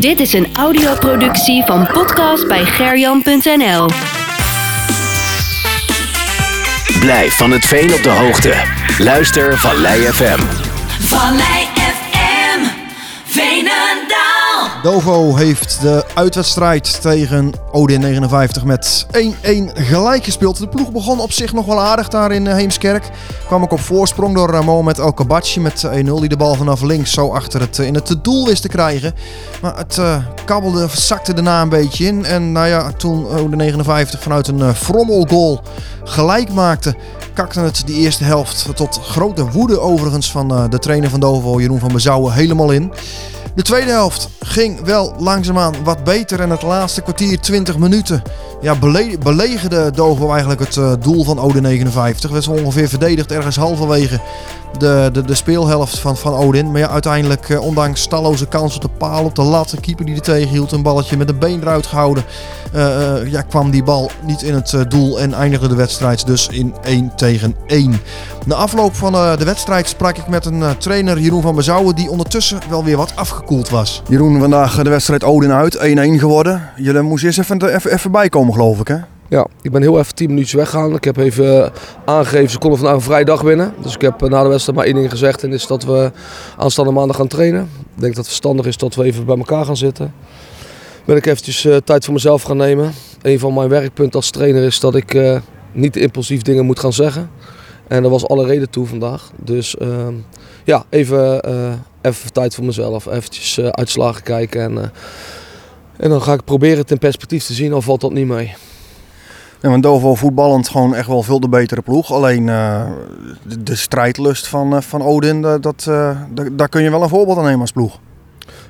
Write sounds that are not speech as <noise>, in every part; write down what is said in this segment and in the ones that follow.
Dit is een audioproductie van podcast bij gerjan.nl. Blijf van het veen op de hoogte. Luister Vallei FM. Vallei Dovo heeft de uitwedstrijd tegen Odin 59 met 1-1 gelijk gespeeld. De ploeg begon op zich nog wel aardig daar in eh, Heemskerk. Kwam ook op voorsprong door eh, Mohamed El met 1-0 die de bal vanaf links zo achter het, eh, in het doel wist te krijgen. Maar het uh, kabbelde, zakte daarna een beetje in. En nou ja, toen Odin 59 vanuit een uh, frommelgoal gelijk maakte, kakte het die eerste helft tot grote woede overigens van de trainer van Dovo, Jeroen van Bezouwen, helemaal in. De tweede helft ging wel langzaamaan wat beter en het laatste kwartier 20 minuten ja, bele belegerde eigenlijk het uh, doel van Ode 59. Werd zo ongeveer verdedigd ergens halverwege de, de, de speelhelft van, van Odin. Maar ja, uiteindelijk, uh, ondanks talloze kansen op de paal, op de lat, de keeper die er tegen hield, een balletje met een been eruit gehouden, uh, ja, kwam die bal niet in het doel en eindigde de wedstrijd dus in 1 tegen 1. Na afloop van de wedstrijd sprak ik met een trainer, Jeroen van Bezouwen, die ondertussen wel weer wat afgekoeld was. Jeroen, vandaag de wedstrijd Odin uit, 1-1 geworden. Jullie moesten eerst even, even, even bijkomen, geloof ik, hè? Ja, ik ben heel even 10 minuutjes weggegaan. Ik heb even aangegeven, ze konden vandaag een vrije winnen. Dus ik heb na de wedstrijd maar één ding gezegd. En is dat we aanstaande maandag gaan trainen. Ik denk dat het verstandig is dat we even bij elkaar gaan zitten. Ben ik eventjes uh, tijd voor mezelf gaan nemen. Een van mijn werkpunten als trainer is dat ik niet impulsief dingen moet gaan zeggen. En daar was alle reden toe vandaag. Dus uh, ja, even, even tijd voor mezelf. Eventjes uitslagen kijken. En, en dan ga ik proberen het in perspectief te zien. Of valt dat niet mee. Ja, want Dovo voetballend gewoon echt wel veel de betere ploeg. Alleen uh, de, strijdlust van, uh, van Odin, dat, uh, daar kun je wel een voorbeeld aan nemen als ploeg.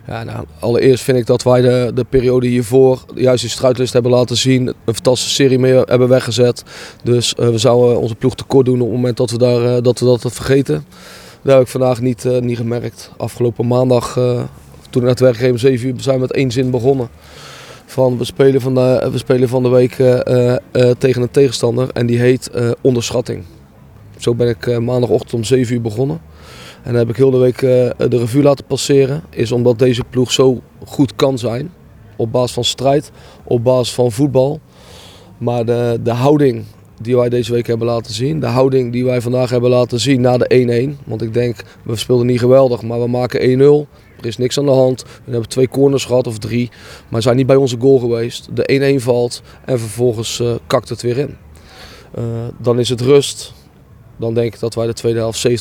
Ja, nou, allereerst vind ik dat wij de, de periode hiervoor juist die strijdlust hebben laten zien. Een fantastische serie mee hebben weggezet. Dus we zouden onze ploeg tekort doen op het moment dat we daar, dat, we dat vergeten. Dat heb ik vandaag niet, niet gemerkt. Afgelopen maandag, toen ik naar het werk ging om 7 uur, zijn we met één zin begonnen van we spelen van de, we spelen van de week uh, uh, tegen een tegenstander en die heet onderschatting. Zo ben ik maandagochtend om 7 uur begonnen. En heb ik heel de week de revue laten passeren. Is omdat deze ploeg zo goed kan zijn. Op basis van strijd, op basis van voetbal. Maar de, de houding die wij deze week hebben laten zien. De houding die wij vandaag hebben laten zien na de 1-1. Want ik denk, we speelden niet geweldig, maar we maken 1-0. Er is niks aan de hand. We hebben twee corners gehad of drie. Maar zijn niet bij onze goal geweest. De 1-1 valt en vervolgens uh, kakt het weer in. Uh, dan is het rust. Dan denk ik dat wij de tweede helft 70%,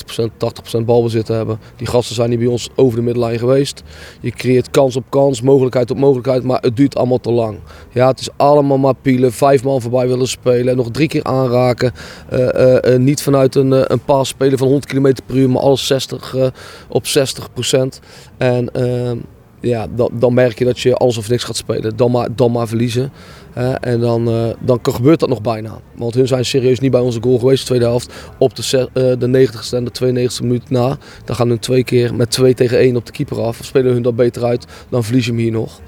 80% balbezit hebben. Die gasten zijn niet bij ons over de middenlijn geweest. Je creëert kans op kans, mogelijkheid op mogelijkheid, maar het duurt allemaal te lang. Ja, het is allemaal maar pielen, vijf man voorbij willen spelen, nog drie keer aanraken. Uh, uh, uh, niet vanuit een, een paas spelen van 100 km per uur, maar alles 60 op 60%. En ehm, ja, dan, dan, merk je dat je alles of niks gaat spelen. Dan maar, dan maar verliezen. Uh, en dan, uh, dan gebeurt dat nog bijna. Want hun zijn serieus niet bij onze goal geweest de tweede helft. Op de, uh, de 90ste en de 92ste minuut na. Dan gaan hun twee keer met 2 tegen 1 op de keeper af. Spelen hun dat beter uit. Dan verliezen we hem hier nog.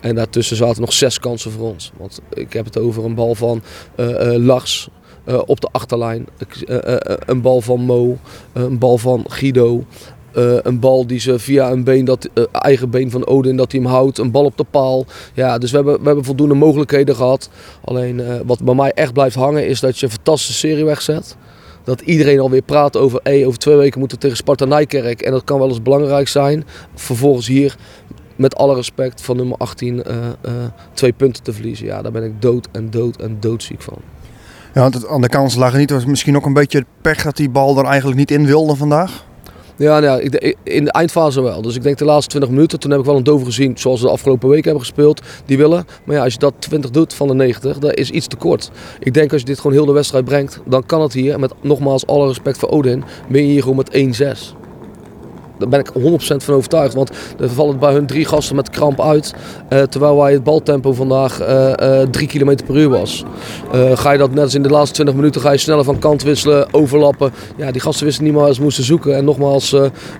en daartussen zaten nog zes kansen voor ons. Want ik heb het over een bal van Lars. op de achterlijn. een bal van Mo. een bal van Guido. Uh, een bal die ze via een been, dat, uh, eigen been van Odin, dat hij hem houdt. Een bal op de paal. Ja, dus we hebben, we hebben voldoende mogelijkheden gehad. Alleen uh, wat bij mij echt blijft hangen is dat je een fantastische serie wegzet. Dat iedereen alweer praat over, hey, over twee weken moeten we tegen Sparta Nijkerk. En dat kan wel eens belangrijk zijn. Vervolgens hier, met alle respect, van nummer 18 twee punten te verliezen. Ja, daar ben ik dood en dood en doodziek van. Ja, want aan de kans lagen niet. was misschien ook een beetje pech dat die bal er eigenlijk niet in wilde vandaag. Ja, nou ja, in de eindfase wel. Dus ik denk de laatste 20 minuten, toen heb ik wel een dover gezien zoals we de afgelopen weken hebben gespeeld. Die willen. Maar ja, als je dat 20 doet van de 90, dat is iets te kort. Ik denk als je dit gewoon heel de wedstrijd brengt, dan kan het hier. En met nogmaals alle respect voor Odin, ben je hier gewoon met 1-6. Daar ben ik 100% van overtuigd. Want er vallen bij hun drie gasten met kramp uit. Uh, terwijl wij het baltempo vandaag uh, uh, 3 km per uur was. ga je dat net als in de laatste 20 minuten ga je sneller van kant wisselen, overlappen. Ja, die gasten wisten niet meer waar ze moesten zoeken. En nogmaals,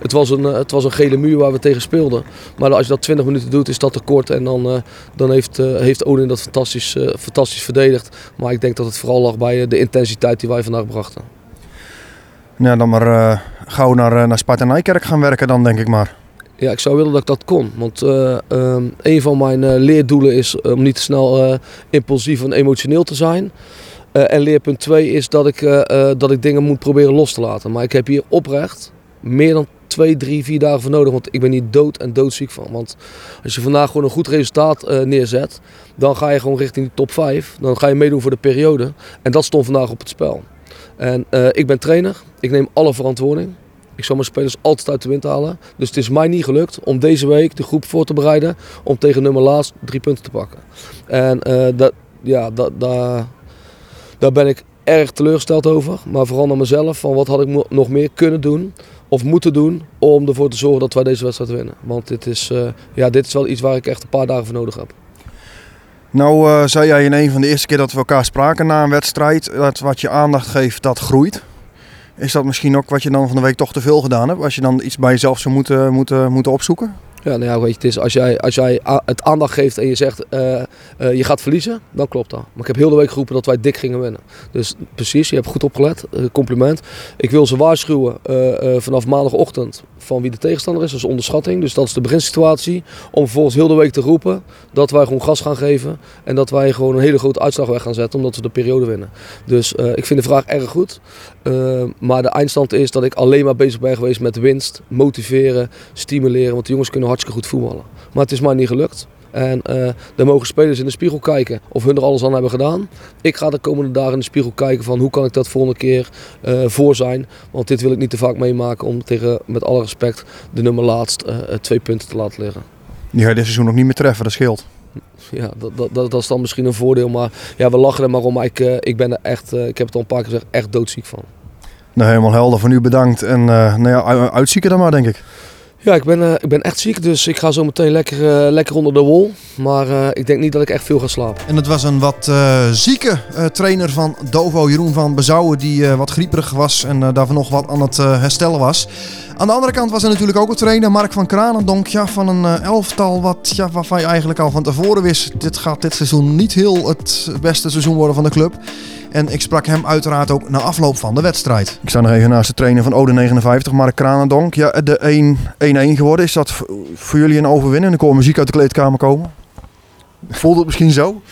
het, was een, het was een gele muur waar we tegen speelden. Maar als je dat 20 minuten doet, is dat te kort. En dan, dan heeft, heeft Odin dat fantastisch, fantastisch verdedigd. Maar ik denk dat het vooral lag bij de intensiteit die wij vandaag brachten. Ja, dan maar gauw naar, uh, naar Sparta Nijkerk gaan werken dan, denk ik maar. Ja, ik zou willen dat ik dat kon. Want eh, ehm, een van mijn eh, leerdoelen is om niet te snel eh, impulsief en emotioneel te zijn. Eh, en leerpunt 2 is dat ik, eh, eh, dat ik dingen moet proberen los te laten. Maar ik heb hier oprecht meer dan 2, 3, 4 dagen voor nodig. Want ik ben hier dood en doodziek van. Want als je vandaag gewoon een goed resultaat eh, neerzet, dan ga je gewoon richting de top 5. Dan ga je meedoen voor de periode. En dat stond vandaag op het spel. En eh, ik ben trainer. Ik neem alle verantwoording. Ik zal mijn spelers altijd uit de wind halen. Dus het is mij niet gelukt om deze week de groep voor te bereiden om tegen nummer laatst drie punten te pakken. En eh, dat, ja, dat, daar, daar ben ik erg teleurgesteld over. Maar vooral naar mezelf. Van wat had ik nog meer kunnen doen of moeten doen om ervoor te zorgen dat wij deze wedstrijd winnen. Want dit is, eh, ja, dit is wel iets waar ik echt een paar dagen voor nodig heb. Nou eh, zei jij in een van de eerste keer dat we elkaar spraken na een wedstrijd, dat wat je aandacht geeft, dat groeit. Is dat misschien ook wat je dan van de week toch te veel gedaan hebt? Als je dan iets bij jezelf zou moeten, moeten, moeten opzoeken? Ja, nou ja, weet je, het is, als jij, als jij het aandacht geeft en je zegt eh, eh, je gaat verliezen, dan klopt dat. Maar ik heb heel de week geroepen dat wij dik gingen winnen. Dus precies, je hebt goed opgelet. Eh, compliment. Ik wil ze waarschuwen vanaf maandagochtend van wie de tegenstander is. Dat is onderschatting. Dus dat is de beginsituatie. Om vervolgens heel de week te roepen dat wij gewoon gas gaan geven. En dat wij gewoon een hele grote uitslag weg gaan zetten omdat we de periode winnen. Dus ik vind de vraag erg goed. Maar de eindstand is dat ik alleen maar bezig ben geweest met winst, motiveren, stimuleren. Want de jongens kunnen hartstikke goed voetballen. Maar het is mij niet gelukt. En eh dan mogen spelers in de spiegel kijken of hun er alles aan hebben gedaan. Ik ga de komende dagen in de spiegel kijken van hoe kan ik dat volgende keer eh, voor zijn. Want dit wil ik niet te vaak meemaken om tegen, met alle respect, de nummer laatst eh, eh, twee punten te laten liggen. Die ga je dit seizoen nog niet meer treffen, dat scheelt. Ja, dat, dat, dat, dat is dan misschien een voordeel. Maar ja, we lachen er maar om. Maar ik, eh, ik ben er echt, eh, ik heb het al een paar keer gezegd, echt doodziek van. Nou, helemaal helder. Van u bedankt. En eh nou ja, uitzieken dan maar, denk ik. Ja, ik ben, eh, ik ben echt ziek, dus ik ga zo meteen lekker, eh, lekker onder de wol. Maar eh, ik denk niet dat ik echt veel ga slapen. En het was een wat zieke trainer van Dovo, Jeroen van Bezouwen, die wat grieperig was en daarvan nog wat aan het herstellen was. Aan de andere kant was er natuurlijk ook een trainer, Mark van Kranendonk, ja, van een elftal wat, ja, waarvan je eigenlijk al van tevoren wist, dit gaat dit seizoen niet heel het beste seizoen worden van de club. En ik sprak hem uiteraard ook na afloop van de wedstrijd. Ik sta nog even naast de trainer van Ode 59, Mark Kranendonk. Ja, de 1-1 geworden. Is dat voor jullie een overwinning? Er komt muziek uit de kleedkamer komen. Voelt het misschien zo?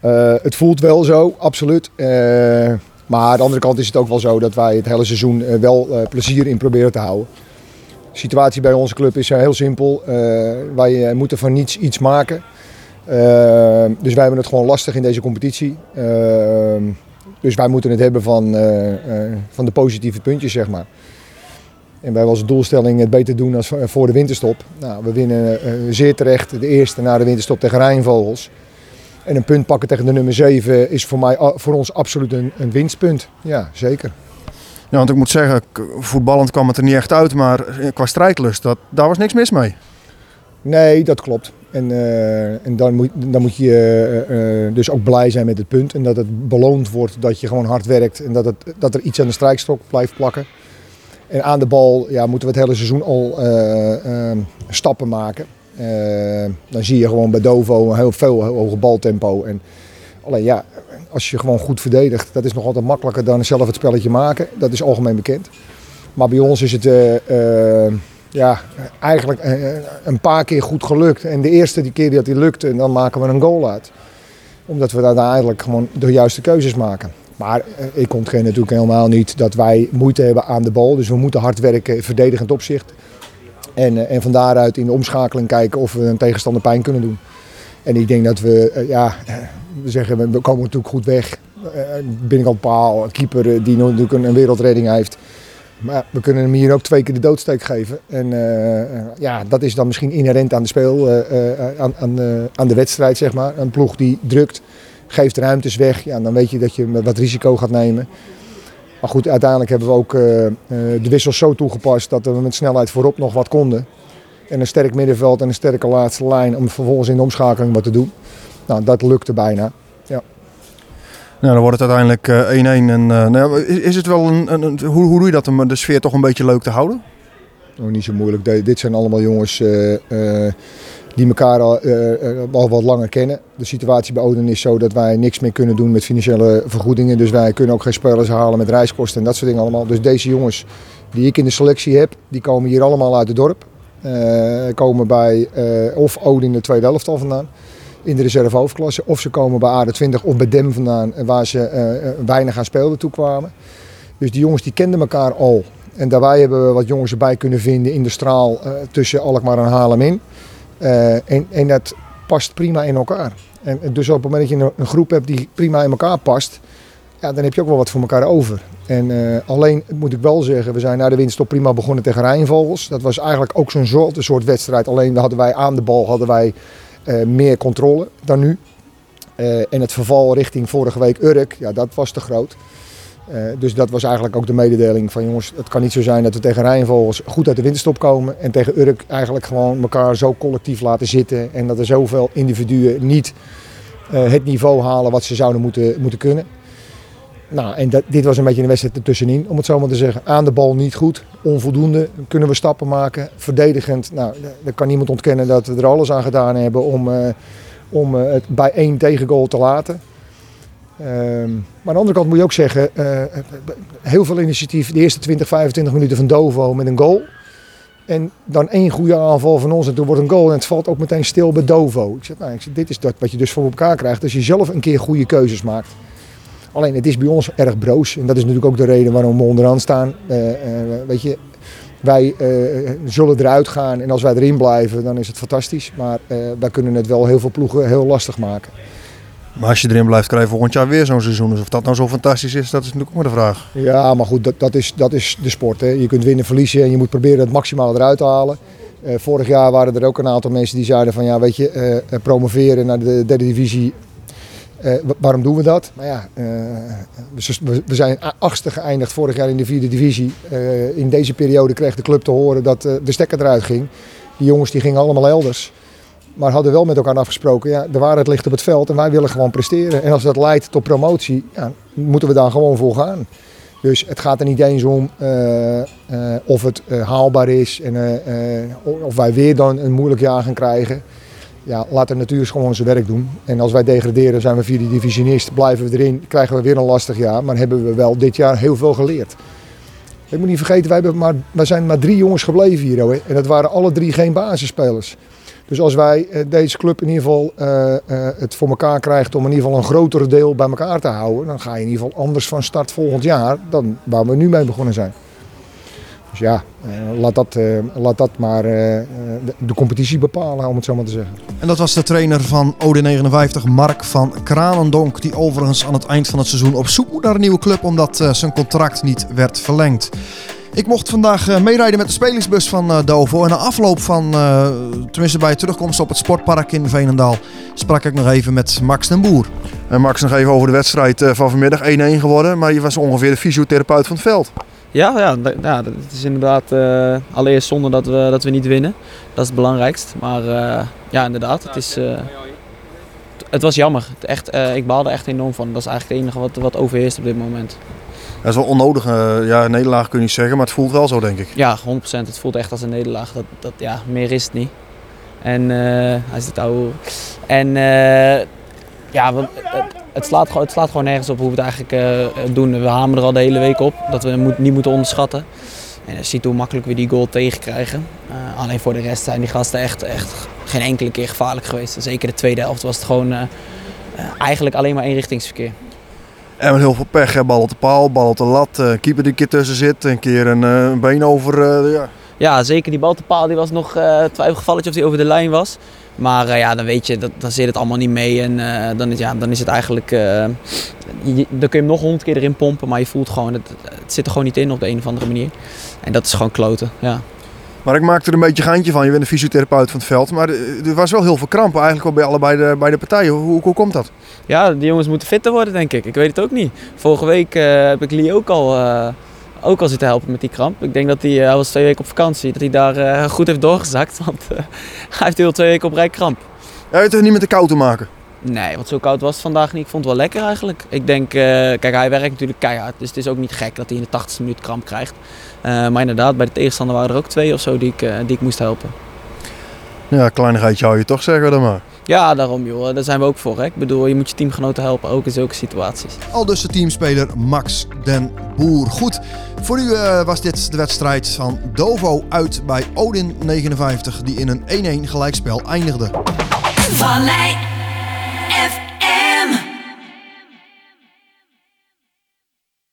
Eh, het voelt wel zo, absoluut. Eh, maar aan de andere kant is het ook wel zo dat wij het hele seizoen eh, wel eh, plezier in proberen te houden. De situatie bij onze club is heel simpel. Eh, wij moeten van niets iets maken. Dus wij hebben het gewoon lastig in deze competitie. Eh, dus wij moeten het hebben van, eh, eh, van de positieve puntjes, zeg maar. En wij als doelstelling het beter doen als voor de winterstop. Nou, we winnen eh, zeer terecht de eerste na de winterstop tegen Rijnvogels. En een punt pakken tegen de nummer 7 is voor, mij, voor ons absoluut een, een winstpunt. Ja, zeker. Ja, want ik moet zeggen, voetballend kwam het er niet echt uit, maar eh, qua strijdlust, dat, daar was niks mis mee. Nee, dat klopt. En, eh, en dan, moet, dan moet je eh, eh, dus ook blij zijn met het punt. En dat het beloond wordt dat je gewoon hard werkt. En dat, het, dat er iets aan de strijkstok blijft plakken. En aan de bal ja, moeten we het hele seizoen al eh, eh, stappen maken. Dan zie je gewoon bij Dovo een heel veel hoger baltempo. En alleen ja, als je gewoon goed verdedigt, dat is nog altijd makkelijker dan zelf het spelletje maken. Dat is algemeen bekend. Maar bij ons is het ja, eigenlijk eh, een paar keer goed gelukt. En de eerste die keer dat die lukte, dan maken we een goal uit. Omdat we uiteindelijk gewoon de juiste keuzes maken. Maar eh, ik ontken natuurlijk helemaal niet dat wij moeite hebben aan de bal. Dus we moeten hard werken verdedigend opzicht. En, eh, en van daaruit in de omschakeling kijken of we een tegenstander pijn kunnen doen. En ik denk dat we, eh, ja, eh, we zeggen, we- komen natuurlijk goed weg. Eh, binnenkant paal, keeper eh, die natuurlijk een wereldredding heeft. Maar we kunnen hem hier ook twee keer de doodsteek geven. En eh, eh, ja, dat is dan misschien inherent aan de speel, eh, aan, aan, aan de wedstrijd, zeg maar. Een ploeg die drukt, geeft ruimtes weg. Ja, dan weet je dat je wat risico gaat nemen. Maar goed, uiteindelijk hebben we ook de wissels zo toegepast dat we met snelheid voorop nog wat konden. En een sterk middenveld en een sterke laatste lijn om vervolgens in de omschakeling wat te doen. Nou, dat lukte bijna. Nou, dan wordt het uiteindelijk eh, 1-1. en eh, nou is, het wel een, een, hoe, hoe doe je dat om de sfeer toch een beetje leuk te houden? Oh, niet zo moeilijk. Dit zijn allemaal jongens eh, eh, die elkaar al, eh, eh, al wat langer kennen. De situatie bij Oden is zo dat wij niks meer kunnen doen met financiële vergoedingen. Dus wij kunnen ook geen spelers halen met reiskosten en dat soort dingen allemaal. Dus deze jongens die ik in de selectie heb, die komen hier allemaal uit het dorp. eh, komen bij eh, of Odin de tweede helft al vandaan in de reserve hoofdklasse. Of ze komen bij AD20 of bij Dem vandaan eh, waar ze eh, eh, weinig aan speelden toe kwamen. Dus die jongens die kenden elkaar al. En daarbij hebben we wat jongens erbij kunnen vinden in de straal tussen Alkmaar en Haarlem in. En, dat past prima in elkaar. En dus op het moment dat je een- groep hebt die prima in elkaar past, ja, dan heb je ook wel wat voor elkaar over. En alleen moet ik wel zeggen, we zijn na de winststop prima begonnen tegen Rijnvogels. Dat was eigenlijk ook zo'n soort, soort wedstrijd. Alleen hadden wij aan de bal hadden wij, meer controle dan nu. Eh, en het verval richting vorige week Urk, ja, dat was te groot. Eh, dus dat was eigenlijk ook de mededeling van jongens, het kan niet zo zijn dat we tegen Rijnvogels goed uit de winterstop komen. En tegen Urk eigenlijk gewoon elkaar zo collectief laten zitten. En dat er zoveel individuen niet eh, het niveau halen wat ze zouden moeten, moeten kunnen. Nou, en dit was een beetje een wedstrijd ertussenin, om het zo maar te zeggen. Aan de bal niet goed, onvoldoende. Kunnen we stappen maken. Verdedigend, nou, daar kan niemand ontkennen dat we er alles aan gedaan hebben om, eh, om eh, het bij één tegengoal te laten. Ehm, maar aan de andere kant moet je ook zeggen, eh, heel veel initiatief. De eerste 20, 25 minuten van Dovo met een goal. En dan één goede aanval van ons en toen wordt een goal en het valt ook meteen stil bij Dovo. Ik zeg, nou, dit is dat wat je dus voor elkaar krijgt als je zelf een keer goede keuzes maakt. Alleen het is bij ons erg broos en dat is natuurlijk ook de reden waarom we onderaan staan. Eh, eh, weet je, wij eh, zullen eruit gaan en als wij erin blijven dan is het fantastisch. Maar wij kunnen het wel heel veel ploegen heel lastig maken. Maar als je erin blijft, krijg je volgend jaar weer zo'n seizoen. Dus of dat nou zo fantastisch is, dat is natuurlijk ook maar de vraag. Ja, maar goed, dat, dat, is, dat is de sport. Hè. Je kunt winnen, verliezen en je moet proberen het maximaal eruit te halen. Vorig jaar waren er ook een aantal mensen die zeiden van ja, weet je, promoveren naar de derde divisie. Eh, wa- waarom doen we dat? Maar ja, eh, we, we- zijn achtste geëindigd vorig jaar in de vierde divisie. Eh, in deze periode kreeg de club te horen dat de stekker eruit ging. Die jongens die gingen allemaal elders. Maar hadden wel met elkaar afgesproken, ja, de waarheid ligt op het veld en wij willen gewoon presteren. En als dat leidt tot promotie, ja, moeten we daar gewoon voor gaan. Dus het gaat er niet eens om of het haalbaar is en of wij weer dan een moeilijk jaar gaan krijgen. Ja, laat de natuur gewoon zijn werk doen. En als wij degraderen, zijn we vierde divisionist, blijven we erin, krijgen we weer een lastig jaar. Maar hebben we wel dit jaar heel veel geleerd. Ik moet niet vergeten, wij, maar, zijn maar drie jongens gebleven hier. Hoor. En dat waren alle drie geen basisspelers. Dus als wij eh, deze club in ieder geval eh, eh, het voor elkaar krijgt om in ieder geval een grotere deel bij elkaar te houden, dan ga je in ieder geval anders van start volgend jaar dan waar we nu mee begonnen zijn. Dus ja, eh, laat, dat, eh, laat dat maar eh, de, de competitie bepalen, om het zo maar te zeggen. En dat was de trainer van OD59, Mark van Kranendonk. Die overigens aan het eind van het seizoen op zoek moet naar een nieuwe club. Omdat eh, zijn contract niet werd verlengd. Ik mocht vandaag eh, meerijden met de spelersbus van eh, Dovo. En na afloop van, eh, tenminste bij terugkomst op het sportpark in Veenendaal, sprak ik nog even met Max den Boer. En Max, nog even over de wedstrijd eh, van vanmiddag 1-1 geworden. Maar je was ongeveer de fysiotherapeut van het veld. Ja, ja, ja, dat is inderdaad eh, allereerst zonder dat we, dat we niet winnen. Dat is het belangrijkst. Maar eh, ja, inderdaad, het, is, eh, het was jammer. Echt, ik baalde er echt enorm van. Dat is eigenlijk het enige wat, wat overheerst op dit moment. Dat is wel onnodig. ja, nederlaag kun je niet zeggen, maar het voelt wel zo, denk ik. Ja, 100%. Het voelt echt als een nederlaag. Dat, dat, ja, meer is het niet. En hij het oude. En ja, want het, slaat, gewoon- het slaat gewoon nergens op hoe we het eigenlijk eh, doen. We hameren er al de hele week op. Dat we het niet moeten onderschatten. En je ziet hoe makkelijk we die goal tegenkrijgen. Eh, alleen voor de rest zijn die gasten echt, echt geen enkele keer gevaarlijk geweest. Zeker de tweede helft was het gewoon eh, eigenlijk alleen maar eenrichtingsverkeer. En met heel veel pech, hè. bal op de paal, bal op de lat, keeper die een keer tussen zit, een keer een, een been over. ja. Ja, zeker die bal te paal die was nog eh twijfelgevalletje of die over de lijn was. Maar eh, ja, dan weet je, dat, dan zit het allemaal niet mee. En eh, dan, is, ja, dan is het eigenlijk... je- dan kun je hem nog honderd keer erin pompen, maar je voelt gewoon... Het, het zit er gewoon niet in op de een of andere manier. En dat is gewoon kloten, ja. Maar ik maakte er een beetje geintje van. Je bent een fysiotherapeut van het veld. Maar er was wel heel veel krampen eigenlijk al bij allebei de, bij de partijen. Hoe, hoe, komt dat? Ja, die jongens moeten fitter worden, denk ik. Ik weet het ook niet. Vorige week heb ik Lee ook al, ook al zitten helpen met die kramp. Ik denk dat hij, eh, hij was twee weken op vakantie, dat hij daar eh, goed heeft doorgezakt. <laughs> Want eh, hij heeft heel twee weken op rij kramp. Het heeft niet met de kou te maken. Nee, want zo koud was het vandaag niet. Ik vond het wel lekker eigenlijk. Ik denk, kijk, hij werkt natuurlijk keihard. Dus het is ook niet gek dat hij in de 80ste minuut kramp krijgt. Maar inderdaad, bij de tegenstander waren er ook twee of zo die ik, die ik moest helpen. Ja, kleinigheidje hou je toch, zeggen we dan maar. Ja, daarom joh. Daar zijn we ook voor. Hè. Ik bedoel, je moet je teamgenoten helpen, ook in zulke situaties. Al dus de teamspeler Max den Boer. Goed, voor u eh, was dit de wedstrijd van Dovo uit bij Odin 59, die in een 1-1 gelijkspel eindigde. Vallei